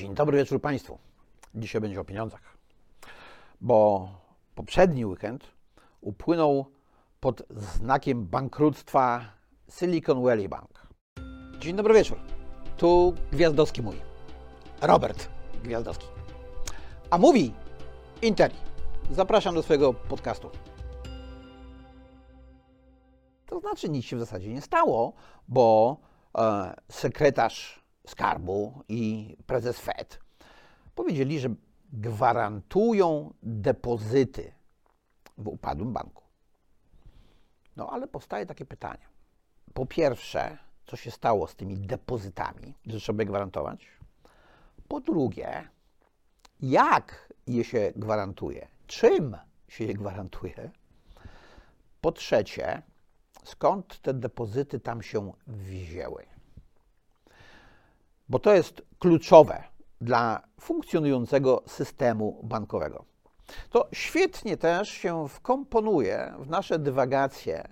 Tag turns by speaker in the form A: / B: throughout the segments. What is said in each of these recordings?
A: Dzień dobry wieczór Państwu. Dzisiaj będzie o pieniądzach, bo poprzedni weekend upłynął pod znakiem bankructwa Silicon Valley Bank. Dzień dobry wieczór. Tu Gwiazdowski mój. Robert Gwiazdowski. A mówi Interi. Zapraszam do swojego podcastu. To znaczy nic się w zasadzie nie stało, bo e, sekretarz skarbu i prezes Fed powiedzieli, że gwarantują depozyty w upadłym banku. No ale powstaje takie pytanie. Po pierwsze, co się stało z tymi depozytami, że trzeba je gwarantować? Po drugie, jak je się gwarantuje? Czym się je gwarantuje? Po trzecie, skąd te depozyty tam się wzięły? Bo to jest kluczowe dla funkcjonującego systemu bankowego. To świetnie też się wkomponuje w nasze dywagacje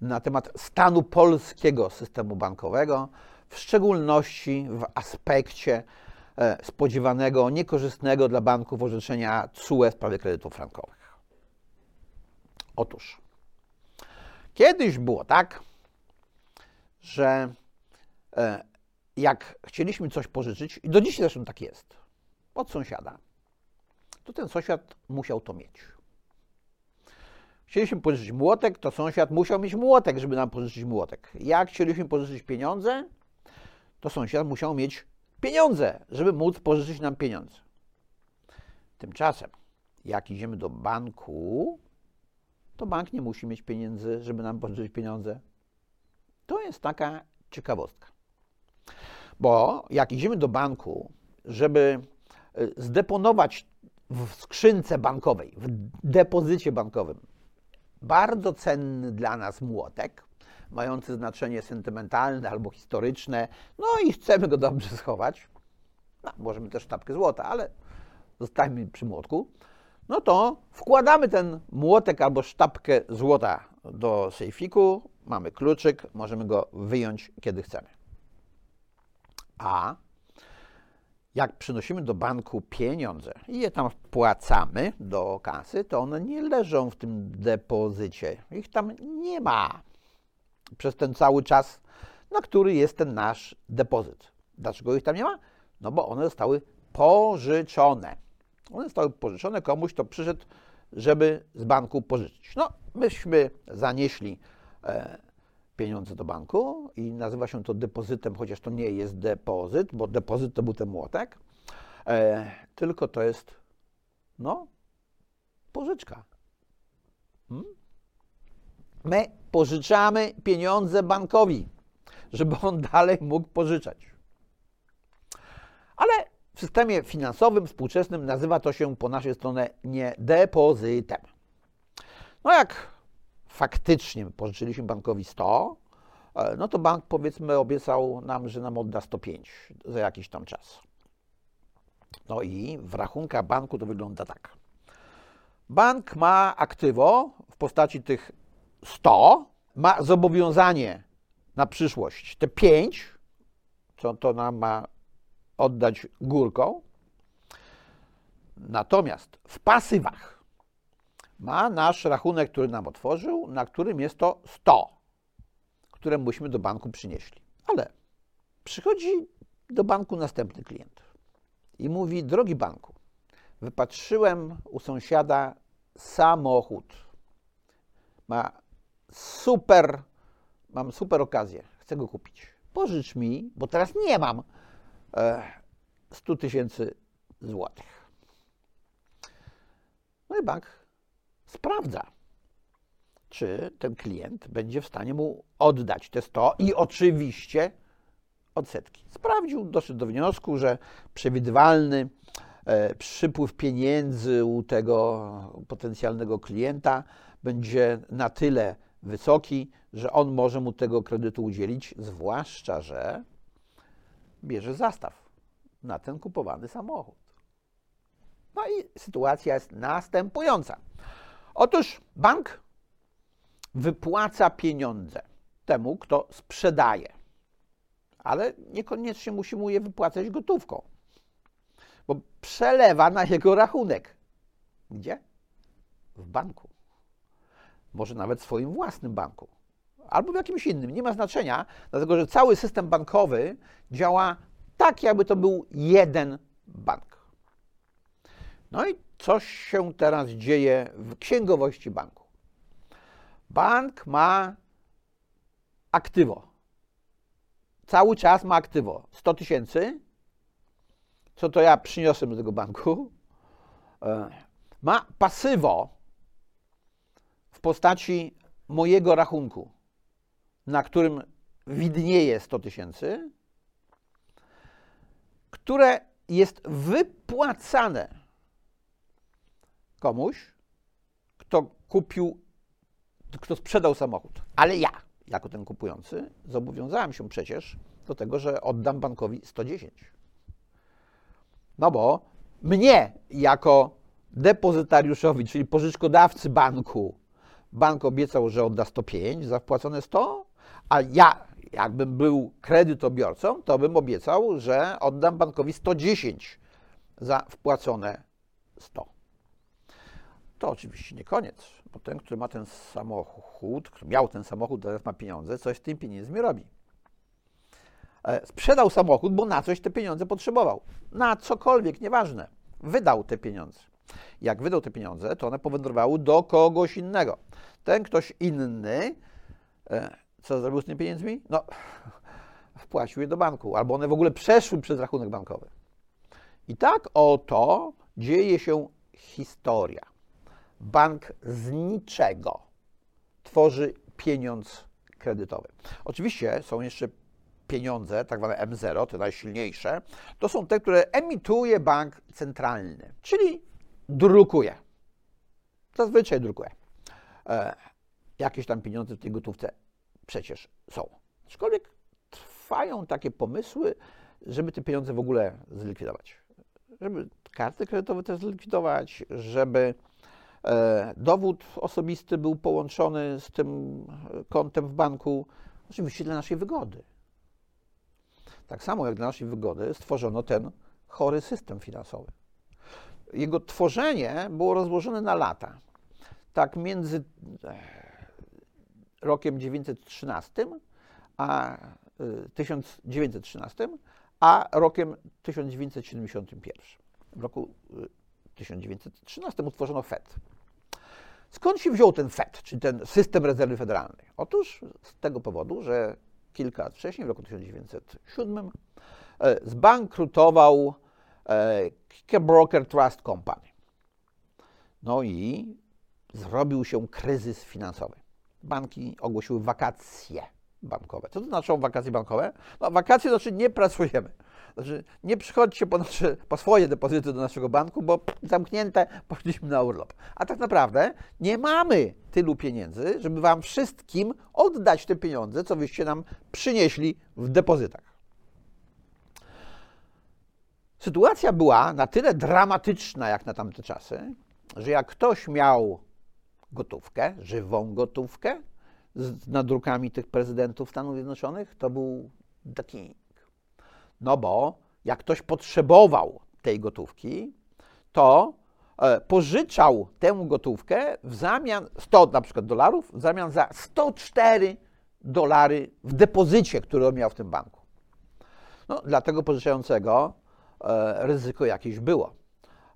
A: na temat stanu polskiego systemu bankowego, w szczególności w aspekcie e, spodziewanego, niekorzystnego dla banków orzeczenia CUE w sprawie kredytów frankowych. Otóż, kiedyś było tak, że e, jak chcieliśmy coś pożyczyć, i do dzisiaj zresztą tak jest, od sąsiada, to ten sąsiad musiał to mieć. Chcieliśmy pożyczyć młotek, to sąsiad musiał mieć młotek, żeby nam pożyczyć młotek. Jak chcieliśmy pożyczyć pieniądze, to sąsiad musiał mieć pieniądze, żeby móc pożyczyć nam pieniądze. Tymczasem, jak idziemy do banku, to bank nie musi mieć pieniędzy, żeby nam pożyczyć pieniądze. To jest taka ciekawostka. Bo jak idziemy do banku, żeby e, zdeponować w skrzynce bankowej, w depozycie bankowym, bardzo cenny dla nas młotek, mający znaczenie sentymentalne albo historyczne, no i chcemy go dobrze schować, no, możemy też sztabkę złota, ale zostańmy przy młotku, no to wkładamy ten młotek albo sztabkę złota do sejfiku, mamy kluczyk, możemy go wyjąć kiedy chcemy. A jak przynosimy do banku pieniądze i je tam wpłacamy do kasy, to one nie leżą w tym depozycie. Ich tam nie ma przez ten cały czas, na który jest ten nasz depozyt. Dlaczego ich tam nie ma? No bo one zostały pożyczone. One zostały pożyczone komuś, kto przyszedł, żeby z banku pożyczyć. No, myśmy zanieśli e, pieniądze do banku i nazywa się to depozytem, chociaż to nie jest depozyt, bo depozyt to był ten młotek, e, tylko to jest, no, pożyczka. Hmm? My pożyczamy pieniądze bankowi, żeby on dalej mógł pożyczać. Ale w systemie finansowym współczesnym nazywa to się po naszej stronie nie depozytem. No jak faktycznie pożyczyliśmy bankowi 100, e, no to bank powiedzmy obiecał nam, że nam odda 105 za jakiś tam czas. No i w rachunkach banku to wygląda tak. Bank ma aktywo w postaci tych 100, ma zobowiązanie na przyszłość te 5, co to nam ma oddać górką. Natomiast w pasywach ma nasz rachunek, który nam otworzył, na którym jest to 100, które myśmy do banku przynieśli. Ale przychodzi do banku następny klient i mówi: Drogi banku, wypatrzyłem u sąsiada samochód. Ma super, mam super okazję, chcę go kupić. Pożycz mi, bo teraz nie mam e, 100 tysięcy złotych. No i bank sprawdza, czy ten klient będzie w stanie mu oddać te 100 i oczywiście odsetki. Sprawdził, doszedł do wniosku, że przewidywalny e, przypływ pieniędzy u tego potencjalnego klienta będzie na tyle wysoki, że on może mu tego kredytu udzielić, zwłaszcza, że bierze zastaw na ten kupowany samochód. No i sytuacja jest następująca. Otóż bank wypłaca pieniądze temu, kto sprzedaje, ale niekoniecznie musi mu je wypłacać gotówką. bo przelewa na jego rachunek. Gdzie? W banku. Może nawet w swoim własnym banku. Albo w jakimś innym. Nie ma znaczenia, dlatego że cały system bankowy działa tak, jakby to był jeden bank. No i coś się teraz dzieje w księgowości banku. Bank ma aktywo. Cały czas ma aktywo. 100 tysięcy, co to ja przyniosłem do tego banku. E, ma pasywo w postaci mojego rachunku, na którym widnieje 100 tysięcy, które jest wypłacane komuś, kto kupił, kto sprzedał samochód. Ale ja, jako ten kupujący, zobowiązałem się przecież do tego, że oddam bankowi 110. No bo mnie, jako depozytariuszowi, czyli pożyczkodawcy banku, bank obiecał, że odda 105 za wpłacone 100, a ja, jakbym był kredytobiorcą, to bym obiecał, że oddam bankowi 110 za wpłacone 100. To oczywiście nie koniec, bo ten, który ma ten samochód, który miał ten samochód, teraz ma pieniądze, coś z tym pieniędzmi robi. E, sprzedał samochód, bo na coś te pieniądze potrzebował. Na cokolwiek, nieważne. Wydał te pieniądze. Jak wydał te pieniądze, to one powędrowały do kogoś innego. Ten ktoś inny, e, co zrobił z tymi pieniędzmi? No, wpłacił je do banku, albo one w ogóle przeszły przez rachunek bankowy. I tak oto dzieje się historia. Bank z niczego tworzy pieniądz kredytowy. Oczywiście są jeszcze pieniądze, tak zwane M0, te najsilniejsze, to są te, które emituje bank centralny, czyli drukuje. Zazwyczaj drukuje. E, jakieś tam pieniądze w tej gotówce przecież są. Aczkolwiek trwają takie pomysły, żeby te pieniądze w ogóle zlikwidować. Żeby karty kredytowe też zlikwidować, żeby dowód osobisty był połączony z tym kontem w banku, oczywiście dla naszej wygody. Tak samo jak dla naszej wygody stworzono ten chory system finansowy. Jego tworzenie było rozłożone na lata. Tak między e, rokiem 913 a 1913 e, a rokiem 1971. W roku 1913 e, utworzono FED. Skąd się wziął ten FED, czyli ten system rezerwy federalnej? Otóż z tego powodu, że kilka lat wcześniej, w roku 1907, e, zbankrutował e, Broker Trust Company. No i zrobił się kryzys finansowy. Banki ogłosiły wakacje bankowe. Co to znaczą wakacje bankowe? No, wakacje znaczy nie pracujemy. Znaczy, nie przychodźcie po, nasze, po swoje depozyty do naszego banku, bo zamknięte, poszliśmy na urlop. A tak naprawdę nie mamy tylu pieniędzy, żeby wam wszystkim oddać te pieniądze, co wyście nam przynieśli w depozytach. Sytuacja była na tyle dramatyczna jak na tamte czasy, że jak ktoś miał gotówkę, żywą gotówkę z nadrukami tych prezydentów Stanów Zjednoczonych, to był king. No bo jak ktoś potrzebował tej gotówki, to e, pożyczał tę gotówkę w zamian 100 na przykład dolarów, w zamian za 104 dolary w depozycie, który on miał w tym banku. No, dla tego pożyczającego e, ryzyko jakieś było.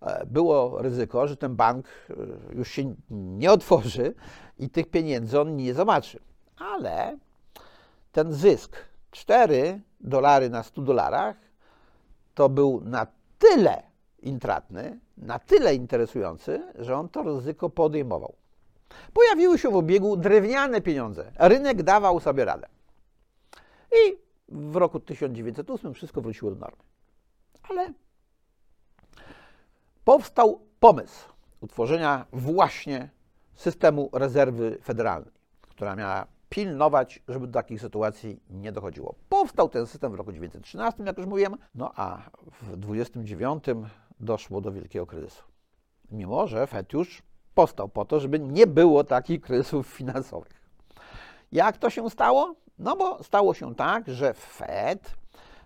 A: E, było ryzyko, że ten bank już się nie otworzy i tych pieniędzy on nie zobaczy. Ale ten zysk 4 dolary na 100 dolarach to był na tyle intratny, na tyle interesujący, że on to ryzyko podejmował. Pojawiły się w obiegu drewniane pieniądze. Rynek dawał sobie radę. I w roku 1908 wszystko wróciło do normy. Ale powstał pomysł utworzenia właśnie systemu rezerwy federalnej, która miała pilnować, żeby do takich sytuacji nie dochodziło. Powstał ten system w roku 1913, jak już mówiłem, no a w 29 doszło do wielkiego kryzysu. Mimo, że FED już powstał po to, żeby nie było takich kryzysów finansowych. Jak to się stało? No bo stało się tak, że Fed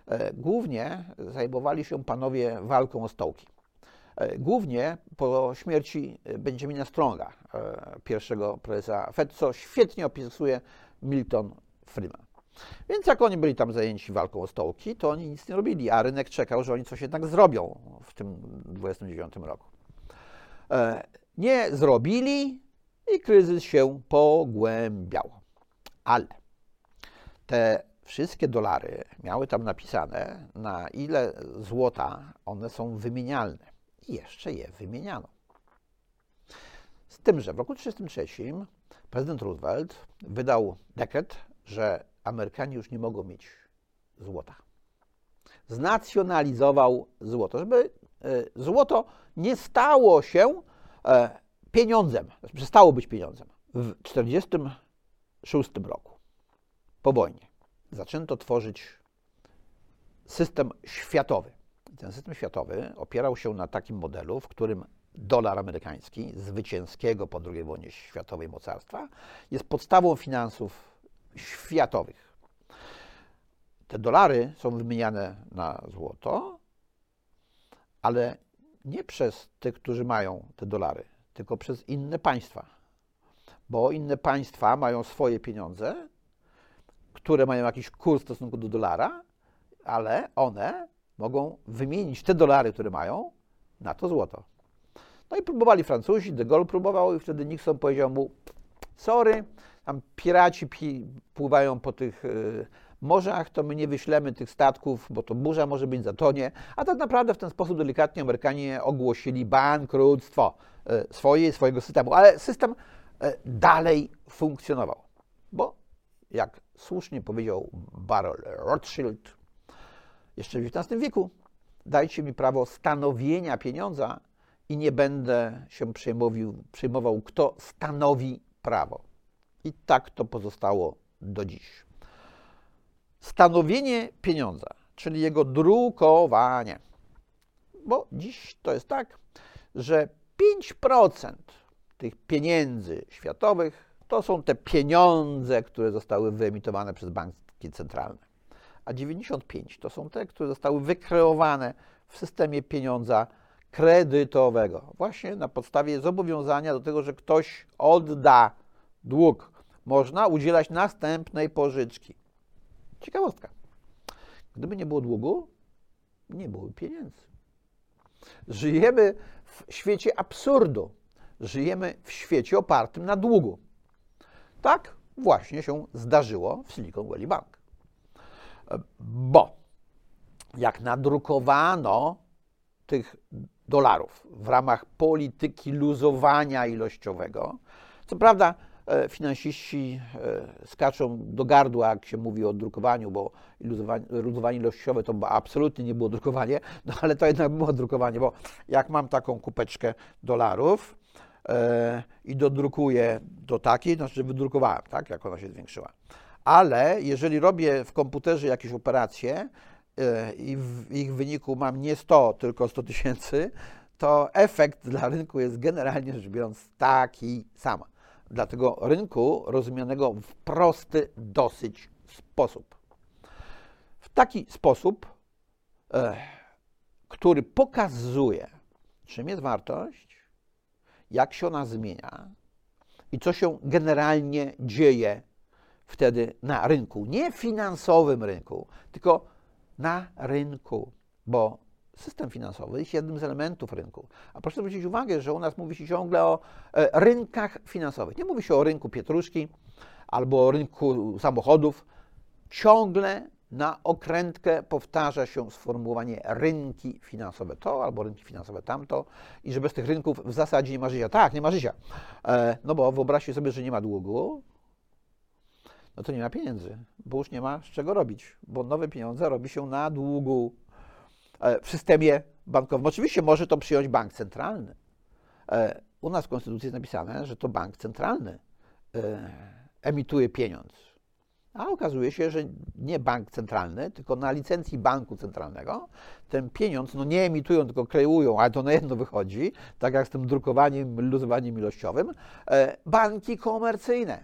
A: E, głównie zajmowali się panowie walką o stołki. E, głównie po śmierci Benjamina Stronga, pierwszego prezesa Fed, co świetnie opisuje Milton Friedman. Więc jak oni byli tam zajęci walką o stołki, to oni nic nie robili, a rynek czekał, że oni coś jednak zrobią w tym 29 roku. Nie zrobili i kryzys się pogłębiał. Ale te wszystkie dolary miały tam napisane, na ile złota one są wymienialne. I jeszcze je wymieniano. Z tym, że w roku 1933 prezydent Roosevelt wydał dekret, że Amerykanie już nie mogą mieć złota. Znacjonalizował złoto, żeby e, złoto nie stało się e, pieniądzem, przestało być pieniądzem. W 1946 roku, po wojnie, zaczęto tworzyć system światowy. Ten system światowy opierał się na takim modelu, w którym dolar amerykański, zwycięskiego po II wojnie światowej mocarstwa, jest podstawą finansów światowych. Te dolary są wymieniane na złoto, ale nie przez tych, którzy mają te dolary, tylko przez inne państwa. Bo inne państwa mają swoje pieniądze, które mają jakiś kurs w stosunku do dolara, ale one mogą wymienić te dolary, które mają, na to złoto. No i próbowali Francuzi, de Gaulle próbował i wtedy Nixon powiedział mu, sorry, tam piraci pływają po tych y, morzach, to my nie wyślemy tych statków, bo to burza może być zatonie, a tak naprawdę w ten sposób delikatnie Amerykanie ogłosili bankructwo e, swojej, swojego systemu, ale system e, dalej funkcjonował, bo jak słusznie powiedział Baron Rothschild jeszcze w XIX wieku, dajcie mi prawo stanowienia pieniądza i nie będę się przejmował, kto stanowi prawo. I tak to pozostało do dziś stanowienie pieniądza, czyli jego drukowanie. Bo dziś to jest tak, że 5% tych pieniędzy światowych to są te pieniądze, które zostały wyemitowane przez banki centralne, a 95 to są te, które zostały wykreowane w systemie pieniądza kredytowego, właśnie na podstawie zobowiązania do tego, że ktoś odda dług. Można udzielać następnej pożyczki. Ciekawostka. Gdyby nie było długu, nie byłoby pieniędzy. Żyjemy w świecie absurdu. Żyjemy w świecie opartym na długu. Tak właśnie się zdarzyło w Silicon Valley Bank. Bo jak nadrukowano tych dolarów w ramach polityki luzowania ilościowego, co prawda E, finansiści e, skaczą do gardła, jak się mówi o drukowaniu, bo luzowanie ilościowe to absolutnie nie było drukowanie, no ale to jednak było drukowanie, bo jak mam taką kupeczkę dolarów e, i dodrukuję do takiej, to znaczy wydrukowałem, tak, jak ona się zwiększyła. Ale jeżeli robię w komputerze jakieś operacje i w ich wyniku mam nie 100, tylko 100 tysięcy, to efekt dla rynku jest generalnie rzecz biorąc taki sam dla tego rynku rozumianego w prosty dosyć sposób. W taki sposób, e, który pokazuje, czym jest wartość, jak się ona zmienia i co się generalnie dzieje wtedy na rynku. Nie finansowym rynku, tylko na rynku, bo system finansowy jest jednym z elementów rynku. A proszę zwrócić uwagę, że u nas mówi się ciągle o e, rynkach finansowych. Nie mówi się o rynku pietruszki albo o rynku samochodów. Ciągle na okrętkę powtarza się sformułowanie rynki finansowe to albo rynki finansowe tamto i że bez tych rynków w zasadzie nie ma życia. Tak, nie ma życia. E, no bo wyobraźcie sobie, że nie ma długu, no to nie ma pieniędzy, bo już nie ma z czego robić, bo nowe pieniądze robi się na długu. E, w systemie bankowym. Oczywiście może to przyjąć bank centralny. E, u nas w Konstytucji jest napisane, że to bank centralny e, emituje pieniądz. A okazuje się, że nie bank centralny, tylko na licencji banku centralnego ten pieniądz no nie emitują, tylko kreują, ale to na jedno wychodzi, tak jak z tym drukowaniem, luzowaniem ilościowym, banki komercyjne.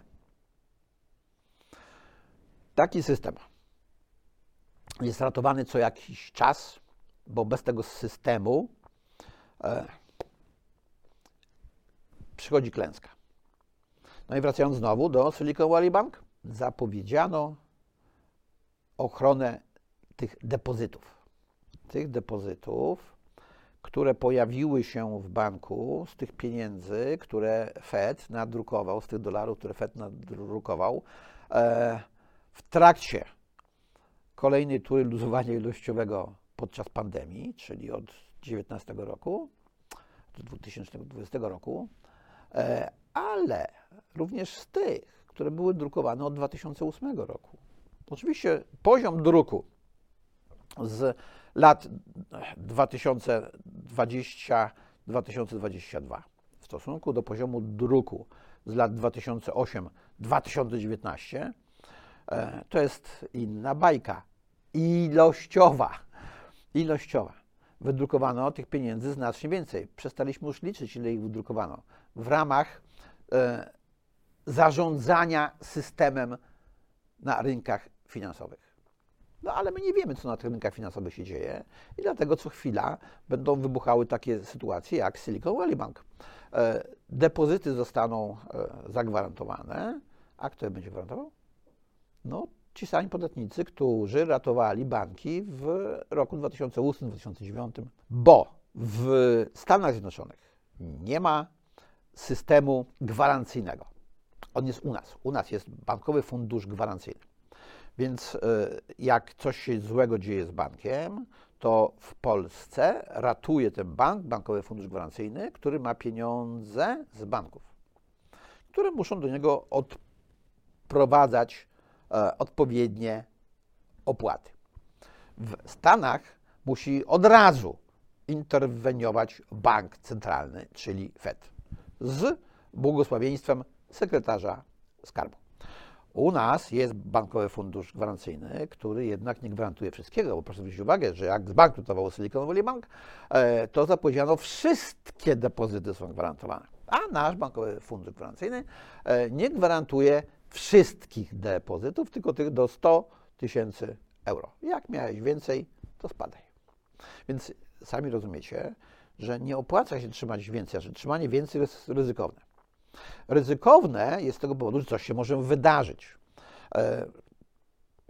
A: Taki system jest ratowany co jakiś czas, bo bez tego systemu e, przychodzi klęska. No i wracając znowu do Silicon Valley Bank, zapowiedziano ochronę tych depozytów. Tych depozytów, które pojawiły się w banku z tych pieniędzy, które Fed nadrukował, z tych dolarów, które Fed nadrukował e, w trakcie kolejnej tury luzowania ilościowego podczas pandemii, czyli od 2019 roku do 2020 roku, e, ale również z tych, które były drukowane od 2008 roku. Oczywiście poziom druku z lat 2020-2022 w stosunku do poziomu druku z lat 2008-2019 e, to jest inna bajka. Ilościowa. Ilościowa. Wydrukowano tych pieniędzy znacznie więcej. Przestaliśmy już liczyć, ile ich wydrukowano. W ramach e, zarządzania systemem na rynkach finansowych. No ale my nie wiemy, co na tych rynkach finansowych się dzieje i dlatego co chwila będą wybuchały takie sytuacje jak Silicon Valley Bank. E, depozyty zostaną e, zagwarantowane, a kto je będzie gwarantował? No, ci sami podatnicy, którzy ratowali banki w roku 2008-2009, bo w Stanach Zjednoczonych nie ma systemu gwarancyjnego. On jest u nas. U nas jest Bankowy Fundusz Gwarancyjny. Więc e, jak coś się złego dzieje z bankiem, to w Polsce ratuje ten bank, Bankowy Fundusz Gwarancyjny, który ma pieniądze z banków, które muszą do niego odprowadzać odpowiednie opłaty. W Stanach musi od razu interweniować bank centralny, czyli Fed, z błogosławieństwem sekretarza skarbu. U nas jest Bankowy Fundusz Gwarancyjny, który jednak nie gwarantuje wszystkiego, bo proszę zwrócić uwagę, że jak zbankrutował Silicon Valley Bank, e, to zapowiedziano wszystkie depozyty są gwarantowane. A nasz Bankowy Fundusz Gwarancyjny e, nie gwarantuje wszystkich depozytów, tylko tych do 100 tysięcy euro. Jak miałeś więcej, to spadaj. Więc sami rozumiecie, że nie opłaca się trzymać więcej, że trzymanie więcej jest ryzykowne. Ryzykowne jest z tego powodu, że coś się może wydarzyć. E,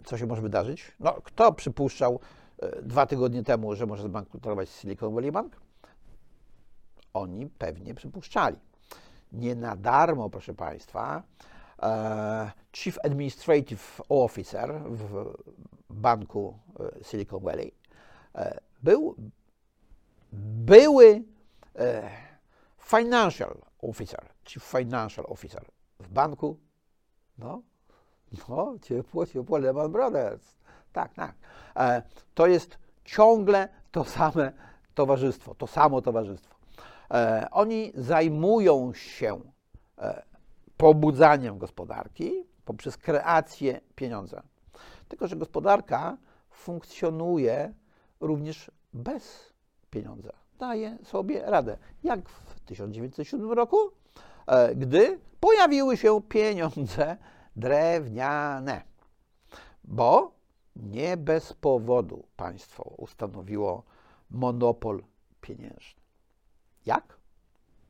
A: co się może wydarzyć? No, kto przypuszczał e, dwa tygodnie temu, że może zbankrutować Silicon Valley Bank? Oni pewnie przypuszczali. Nie na darmo, proszę Państwa, Chief Administrative Officer w banku Silicon Valley był były financial officer, chief financial officer w banku, no, no, ciepło, ciepło, Lehman Brothers. Tak, tak. E, to jest ciągle to same towarzystwo, to samo towarzystwo. E, oni zajmują się e, pobudzaniem gospodarki poprzez kreację pieniądza. Tylko, że gospodarka funkcjonuje również bez pieniądza daje sobie radę. Jak w 1907 roku, e, gdy pojawiły się pieniądze drewniane. Bo nie bez powodu państwo ustanowiło monopol pieniężny. Jak?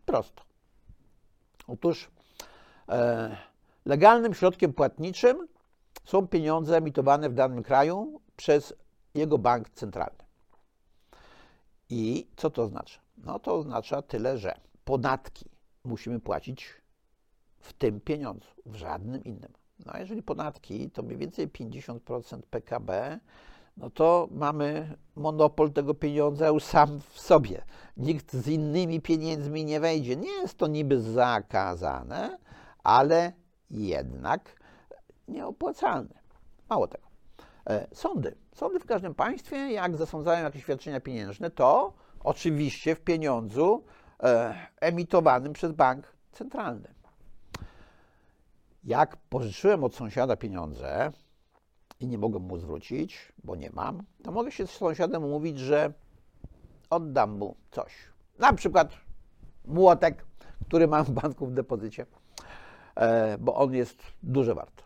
A: Prosto. Otóż legalnym środkiem płatniczym są pieniądze emitowane w danym kraju przez jego bank centralny. I co to oznacza? No to oznacza tyle, że podatki musimy płacić w tym pieniądzu, w żadnym innym. No jeżeli podatki to mniej więcej 50% PKB, no to mamy monopol tego pieniądza już sam w sobie. Nikt z innymi pieniędzmi nie wejdzie. Nie jest to niby zakazane, ale jednak nieopłacalne. Mało tego. E, sądy. Sądy w każdym państwie, jak zasądzają jakieś świadczenia pieniężne, to oczywiście w pieniądzu e, emitowanym przez bank centralny. Jak pożyczyłem od sąsiada pieniądze i nie mogę mu zwrócić, bo nie mam, to mogę się z sąsiadem umówić, że oddam mu coś. Na przykład młotek, który mam w banku w depozycie, bo on jest dużo wart.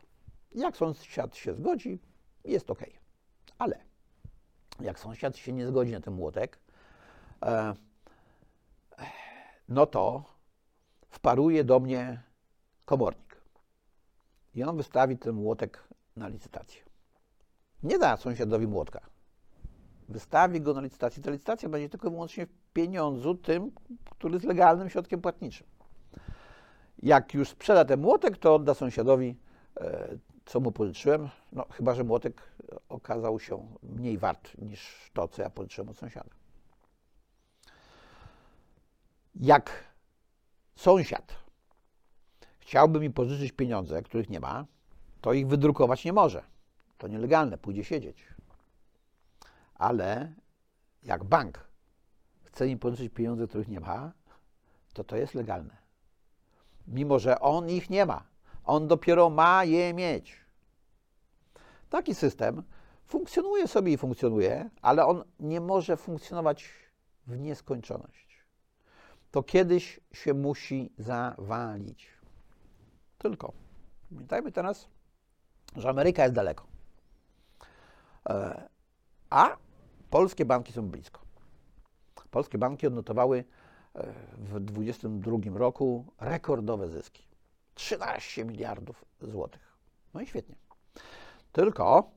A: Jak sąsiad się zgodzi, jest ok. Ale jak sąsiad się nie zgodzi na ten młotek, e, no to wparuje do mnie komornik. I on wystawi ten młotek na licytację. Nie da sąsiadowi młotka. Wystawi go na licytację. Ta licytacja będzie tylko i wyłącznie w pieniądzu tym, który jest legalnym środkiem płatniczym. Jak już sprzeda ten młotek, to odda sąsiadowi, e, co mu pożyczyłem, no chyba, że młotek okazał się mniej wart niż to, co ja pożyczyłem od sąsiada. Jak sąsiad chciałby mi pożyczyć pieniądze, których nie ma, to ich wydrukować nie może. To nielegalne, pójdzie siedzieć. Ale jak bank chce mi pożyczyć pieniądze, których nie ma, to to jest legalne. Mimo, że on ich nie ma. On dopiero ma je mieć. Taki system funkcjonuje sobie i funkcjonuje, ale on nie może funkcjonować w nieskończoność. To kiedyś się musi zawalić. Tylko. Pamiętajmy teraz, że Ameryka jest daleko. E, a polskie banki są blisko. Polskie banki odnotowały w 2022 roku rekordowe zyski. 13 miliardów złotych. No i świetnie. Tylko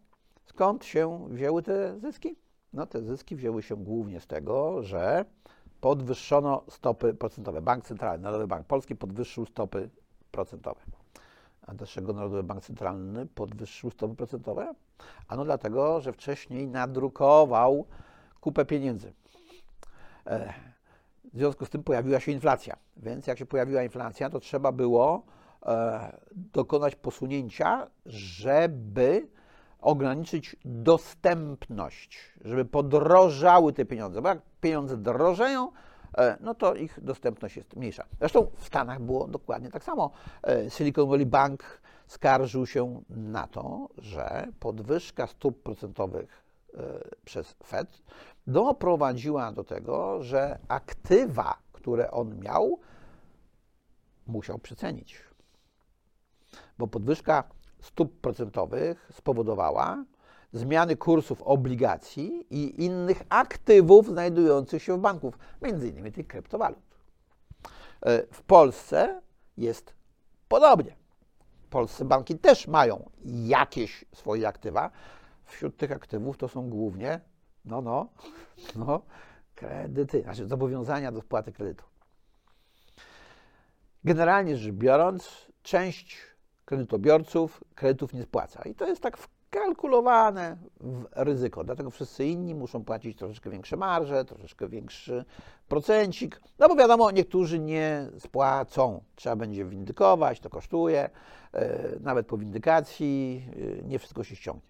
A: skąd się wzięły te zyski? No te zyski wzięły się głównie z tego, że podwyższono stopy procentowe. Bank Centralny, Narodowy Bank Polski podwyższył stopy procentowe. A dlaczego Narodowy Bank Centralny podwyższył stopy procentowe? Ano dlatego, że wcześniej nadrukował kupę pieniędzy. W związku z tym pojawiła się inflacja. Więc jak się pojawiła inflacja, to trzeba było e, dokonać posunięcia, żeby ograniczyć dostępność, żeby podrożały te pieniądze. Bo jak pieniądze drożeją, E, no to ich dostępność jest mniejsza. Zresztą w Stanach było dokładnie tak samo. E, Silicon Valley Bank skarżył się na to, że podwyżka stóp procentowych przez Fed doprowadziła do tego, że aktywa, które on miał, musiał przecenić. Bo podwyżka stóp procentowych spowodowała, zmiany kursów obligacji i innych aktywów znajdujących się w banków, między innymi tych kryptowalut. E, w Polsce jest podobnie. Polscy banki też mają jakieś swoje aktywa. Wśród tych aktywów to są głównie, no, no, no, kredyty, znaczy zobowiązania do spłaty kredytu. Generalnie rzecz biorąc, część kredytobiorców kredytów nie spłaca. I to jest tak w kalkulowane w ryzyko. Dlatego wszyscy inni muszą płacić troszeczkę większe marże, troszeczkę większy procencik. No bo wiadomo, niektórzy nie spłacą. Trzeba będzie windykować, to kosztuje. E, nawet po windykacji e, nie wszystko się ściągnie.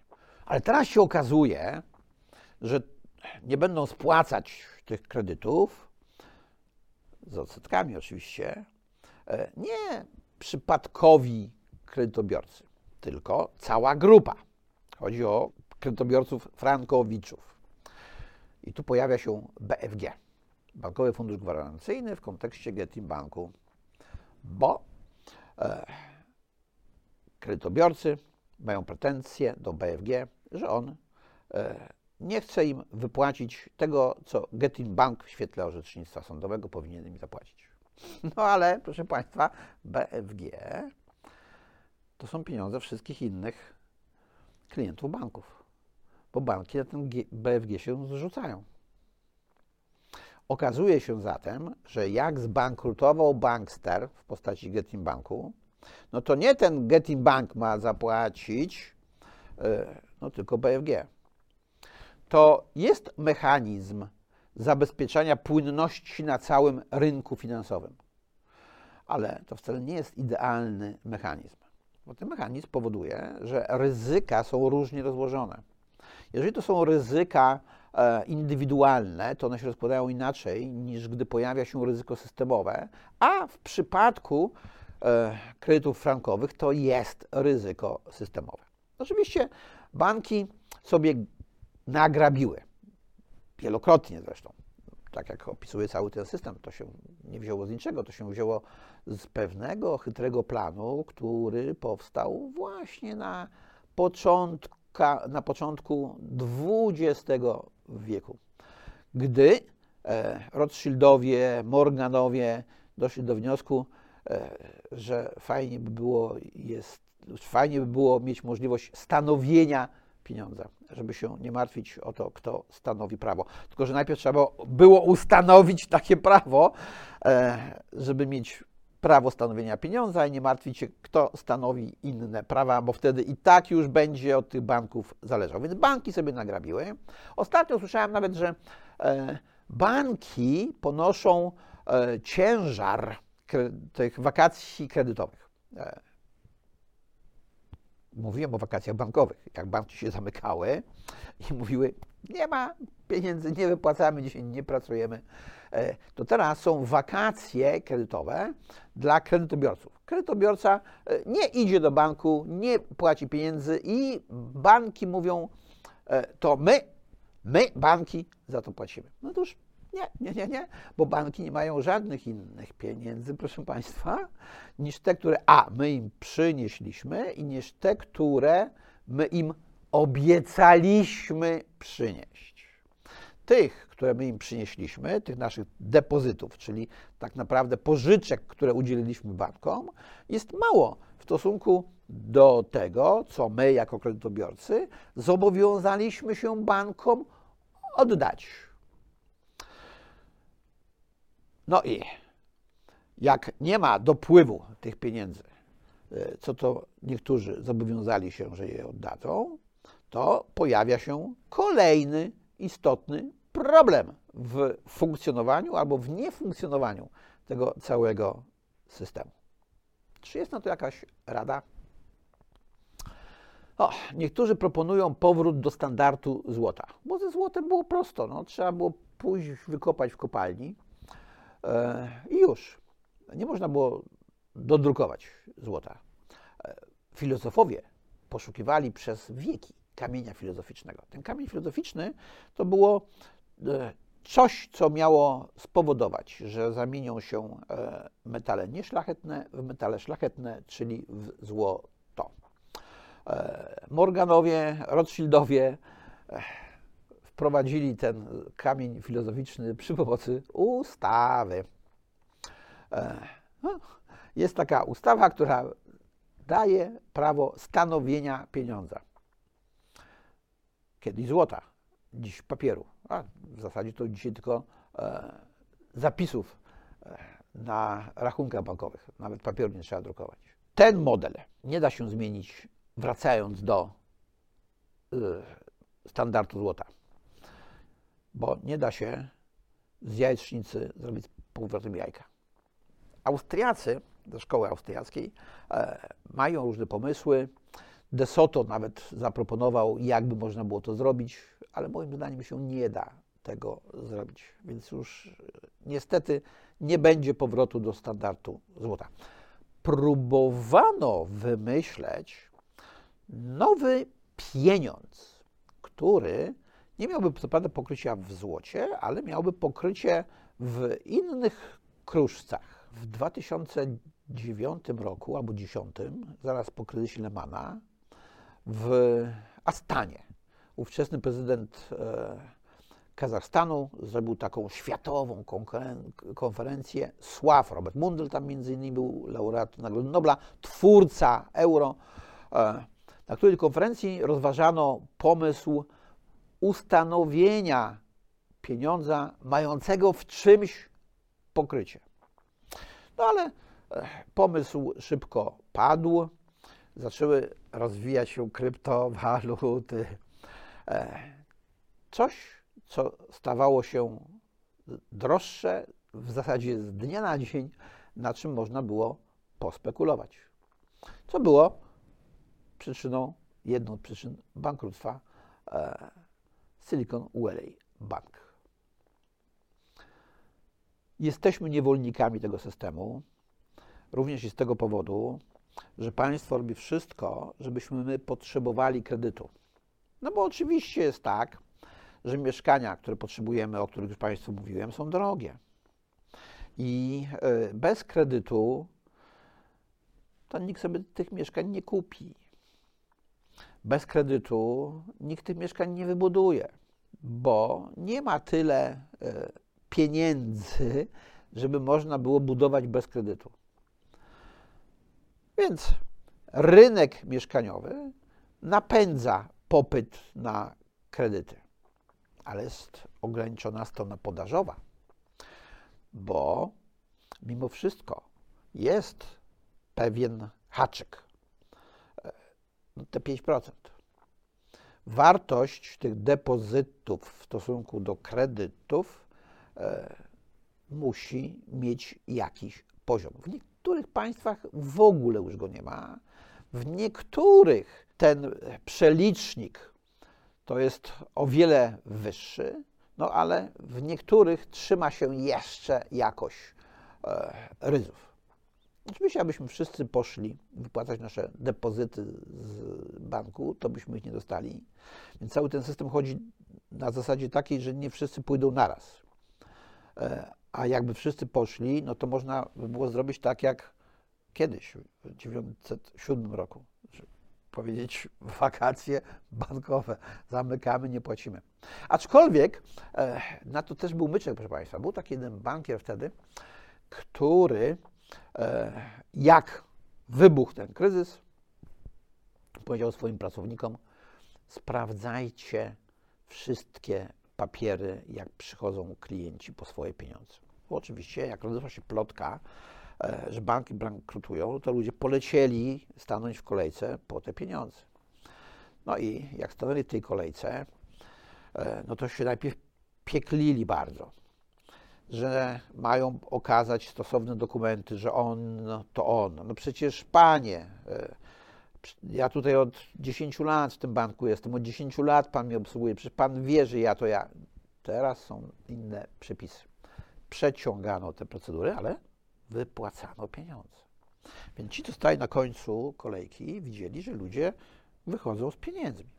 A: Ale teraz się okazuje, że nie będą spłacać tych kredytów, z odsetkami oczywiście, e, nie przypadkowi kredytobiorcy, tylko cała grupa. Chodzi o kredytobiorców frankowiczów. I tu pojawia się BFG, Bankowy Fundusz Gwarancyjny w kontekście Getin Banku, bo e, kredytobiorcy mają pretensje do BFG, że on e, nie chce im wypłacić tego, co Getin Bank w świetle orzecznictwa sądowego powinien im zapłacić. No ale, proszę Państwa, BFG to są pieniądze wszystkich innych klientów banków, bo banki na ten BFG się zrzucają. Okazuje się zatem, że jak zbankrutował bankster w postaci Getin Banku, no to nie ten Getin Bank ma zapłacić, e, no tylko BFG. To jest mechanizm zabezpieczania płynności na całym rynku finansowym. Ale to wcale nie jest idealny mechanizm. Bo ten mechanizm powoduje, że ryzyka są różnie rozłożone. Jeżeli to są ryzyka e, indywidualne, to one się rozkładają inaczej niż gdy pojawia się ryzyko systemowe, a w przypadku e, kredytów frankowych to jest ryzyko systemowe. Oczywiście banki sobie nagrabiły, wielokrotnie zresztą, tak jak opisuje cały ten system, to się nie wzięło z niczego, to się wzięło z pewnego chytrego planu, który powstał właśnie na, na początku XX wieku. Gdy e, Rothschildowie, Morganowie doszli do wniosku, e, że fajnie by było, jest, fajnie by było mieć możliwość stanowienia pieniądza, żeby się nie martwić o to, kto stanowi prawo. Tylko, że najpierw trzeba było ustanowić takie prawo, e, żeby mieć prawo stanowienia pieniądza i nie martwić się, kto stanowi inne prawa, bo wtedy i tak już będzie od tych banków zależał. Więc banki sobie nagrabiły. Ostatnio słyszałem nawet, że e, banki ponoszą e, ciężar tych wakacji kredytowych. Mówiłem o wakacjach bankowych, jak banki się zamykały i mówiły, nie ma pieniędzy, nie wypłacamy dzisiaj, nie pracujemy. E, to teraz są wakacje kredytowe dla kredytobiorców. Kredytobiorca e, nie idzie do banku, nie płaci pieniędzy i banki mówią, e, to my, my, banki, za to płacimy. No to już nie, nie, nie, nie, bo banki nie mają żadnych innych pieniędzy, proszę Państwa, niż te, które A, my im przynieśliśmy i niż te, które my im obiecaliśmy przynieść. Tych, które my im przynieśliśmy, tych naszych depozytów, czyli tak naprawdę pożyczek, które udzieliliśmy bankom, jest mało w stosunku do tego, co my jako kredytobiorcy zobowiązaliśmy się bankom oddać. No i jak nie ma dopływu tych pieniędzy, e, co to niektórzy zobowiązali się, że je oddadzą, to pojawia się kolejny istotny problem w funkcjonowaniu albo w niefunkcjonowaniu tego całego systemu. Czy jest na to jakaś rada? O, niektórzy proponują powrót do standardu złota, bo ze złotem było prosto. No, trzeba było pójść wykopać w kopalni i już. Nie można było dodrukować złota. E, filozofowie poszukiwali przez wieki kamienia filozoficznego. Ten kamień filozoficzny to było e, coś, co miało spowodować, że zamienią się e, metale nieszlachetne w metale szlachetne, czyli w złoto. E, Morganowie, Rothschildowie wprowadzili ten kamień filozoficzny przy pomocy ustawy. No, jest taka ustawa, która daje prawo stanowienia pieniądza kiedyś złota, dziś papieru. A w zasadzie to dzisiaj tylko e, zapisów e, na rachunkach bankowych. Nawet papieru nie trzeba drukować. Ten model nie da się zmienić wracając do e, standardu złota, bo nie da się z jajecznicy zrobić powrotem jajka. Austriacy ze szkoły austriackiej e, mają różne pomysły, De Soto nawet zaproponował, jakby można było to zrobić, ale moim zdaniem się nie da tego zrobić. Więc już niestety nie będzie powrotu do standardu złota. Próbowano wymyśleć nowy pieniądz, który nie miałby co prawda pokrycia w złocie, ale miałby pokrycie w innych kruszcach. W 2009 roku albo 2010, zaraz po kryzysie Lemana, w Astanie. Ówczesny prezydent e, Kazachstanu zrobił taką światową konferencję. Sław, Robert Mundell tam między innymi był laureat Nagrody Nobla, twórca euro, e, na której konferencji rozważano pomysł ustanowienia pieniądza mającego w czymś pokrycie. No ale e, pomysł szybko padł zaczęły rozwijać się kryptowaluty. E, coś, co stawało się droższe w zasadzie z dnia na dzień, na czym można było pospekulować. Co było przyczyną, jedną z przyczyn bankructwa e, Silicon Valley Bank. Jesteśmy niewolnikami tego systemu, również i z tego powodu, że państwo robi wszystko, żebyśmy my potrzebowali kredytu. No bo oczywiście jest tak, że mieszkania, które potrzebujemy, o których już Państwu mówiłem, są drogie. I e, bez kredytu to nikt sobie tych mieszkań nie kupi. Bez kredytu nikt tych mieszkań nie wybuduje. Bo nie ma tyle e, pieniędzy, żeby można było budować bez kredytu. Więc rynek mieszkaniowy napędza popyt na kredyty, ale jest ograniczona strona podażowa, bo mimo wszystko jest pewien haczyk. E, no te 5%. Wartość tych depozytów w stosunku do kredytów e, musi mieć jakiś poziom. W niektórych państwach w ogóle już go nie ma. W niektórych ten przelicznik to jest o wiele wyższy, no ale w niektórych trzyma się jeszcze jakoś e, ryzów. Oczywiście, abyśmy wszyscy poszli wypłacać nasze depozyty z banku, to byśmy ich nie dostali. Więc cały ten system chodzi na zasadzie takiej, że nie wszyscy pójdą naraz. E, a jakby wszyscy poszli, no to można by było zrobić tak jak kiedyś, w 1907 roku. Powiedzieć wakacje bankowe, zamykamy, nie płacimy. Aczkolwiek e, na to też był myczek, proszę Państwa. Był taki jeden bankier wtedy, który jak wybuchł ten kryzys, powiedział swoim pracownikom: sprawdzajcie wszystkie papiery, jak przychodzą klienci po swoje pieniądze. Bo oczywiście, jak rozeszła się plotka, e, że banki bankrutują, to ludzie polecieli stanąć w kolejce po te pieniądze. No i jak stanęli w tej kolejce, e, no to się najpierw pieklili bardzo, że mają okazać stosowne dokumenty, że on no, to on. No przecież panie, e, ja tutaj od 10 lat w tym banku jestem, od 10 lat pan mnie obsługuje, przecież pan wie, że ja to ja. Teraz są inne przepisy. Przeciągano te procedury, ale wypłacano pieniądze. Więc ci, co stali na końcu kolejki, widzieli, że ludzie wychodzą z pieniędzmi.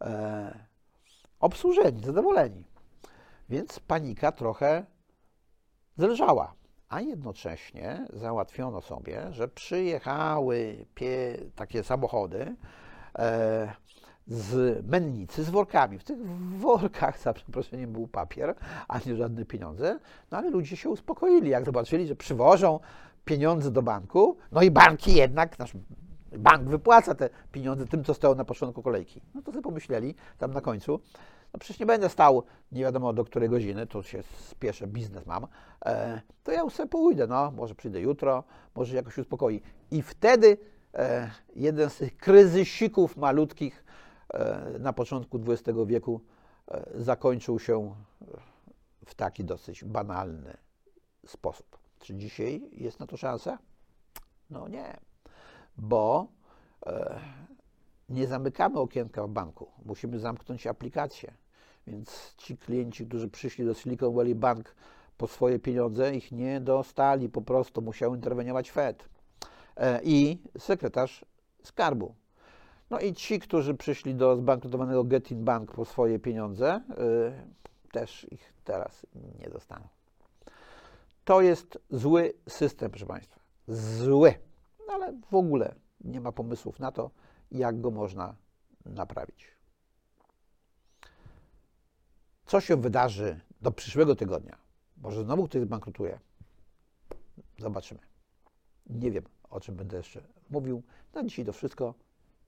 A: E, obsłużeni, zadowoleni. Więc panika trochę zelżała a jednocześnie załatwiono sobie, że przyjechały pie, takie samochody e, z mennicy z workami. W tych workach, za przeproszeniem, był papier, a nie żadne pieniądze. No ale ludzie się uspokoili, jak zobaczyli, że przywożą pieniądze do banku, no i banki jednak, nasz bank wypłaca te pieniądze tym, co stało na początku kolejki. No to sobie pomyśleli tam na końcu, no przecież nie będę stał nie wiadomo do której godziny, to się spieszę, biznes mam, e, to ja sobie pójdę, no, może przyjdę jutro, może jakoś uspokoi. I wtedy e, jeden z tych kryzysików malutkich e, na początku XX wieku e, zakończył się w taki dosyć banalny sposób. Czy dzisiaj jest na to szansa? No nie, bo e, nie zamykamy okienka w banku, musimy zamknąć aplikację. Więc ci klienci, którzy przyszli do Silicon Valley Bank po swoje pieniądze, ich nie dostali, po prostu musiał interweniować Fed e, i sekretarz skarbu. No i ci, którzy przyszli do zbankrutowanego Getin Bank po swoje pieniądze, yy, też ich teraz nie dostaną. To jest zły system, proszę Państwa. Zły. No ale w ogóle nie ma pomysłów na to, jak go można naprawić. Co się wydarzy do przyszłego tygodnia? Może znowu ktoś zbankrutuje? Zobaczymy. Nie wiem, o czym będę jeszcze mówił. Na dzisiaj to wszystko.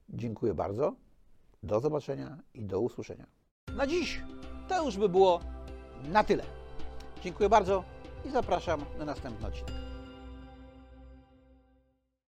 A: Dziękuję bardzo. Do zobaczenia i do usłyszenia. Na dziś to już by było na tyle. Dziękuję bardzo i zapraszam na następny odcinek.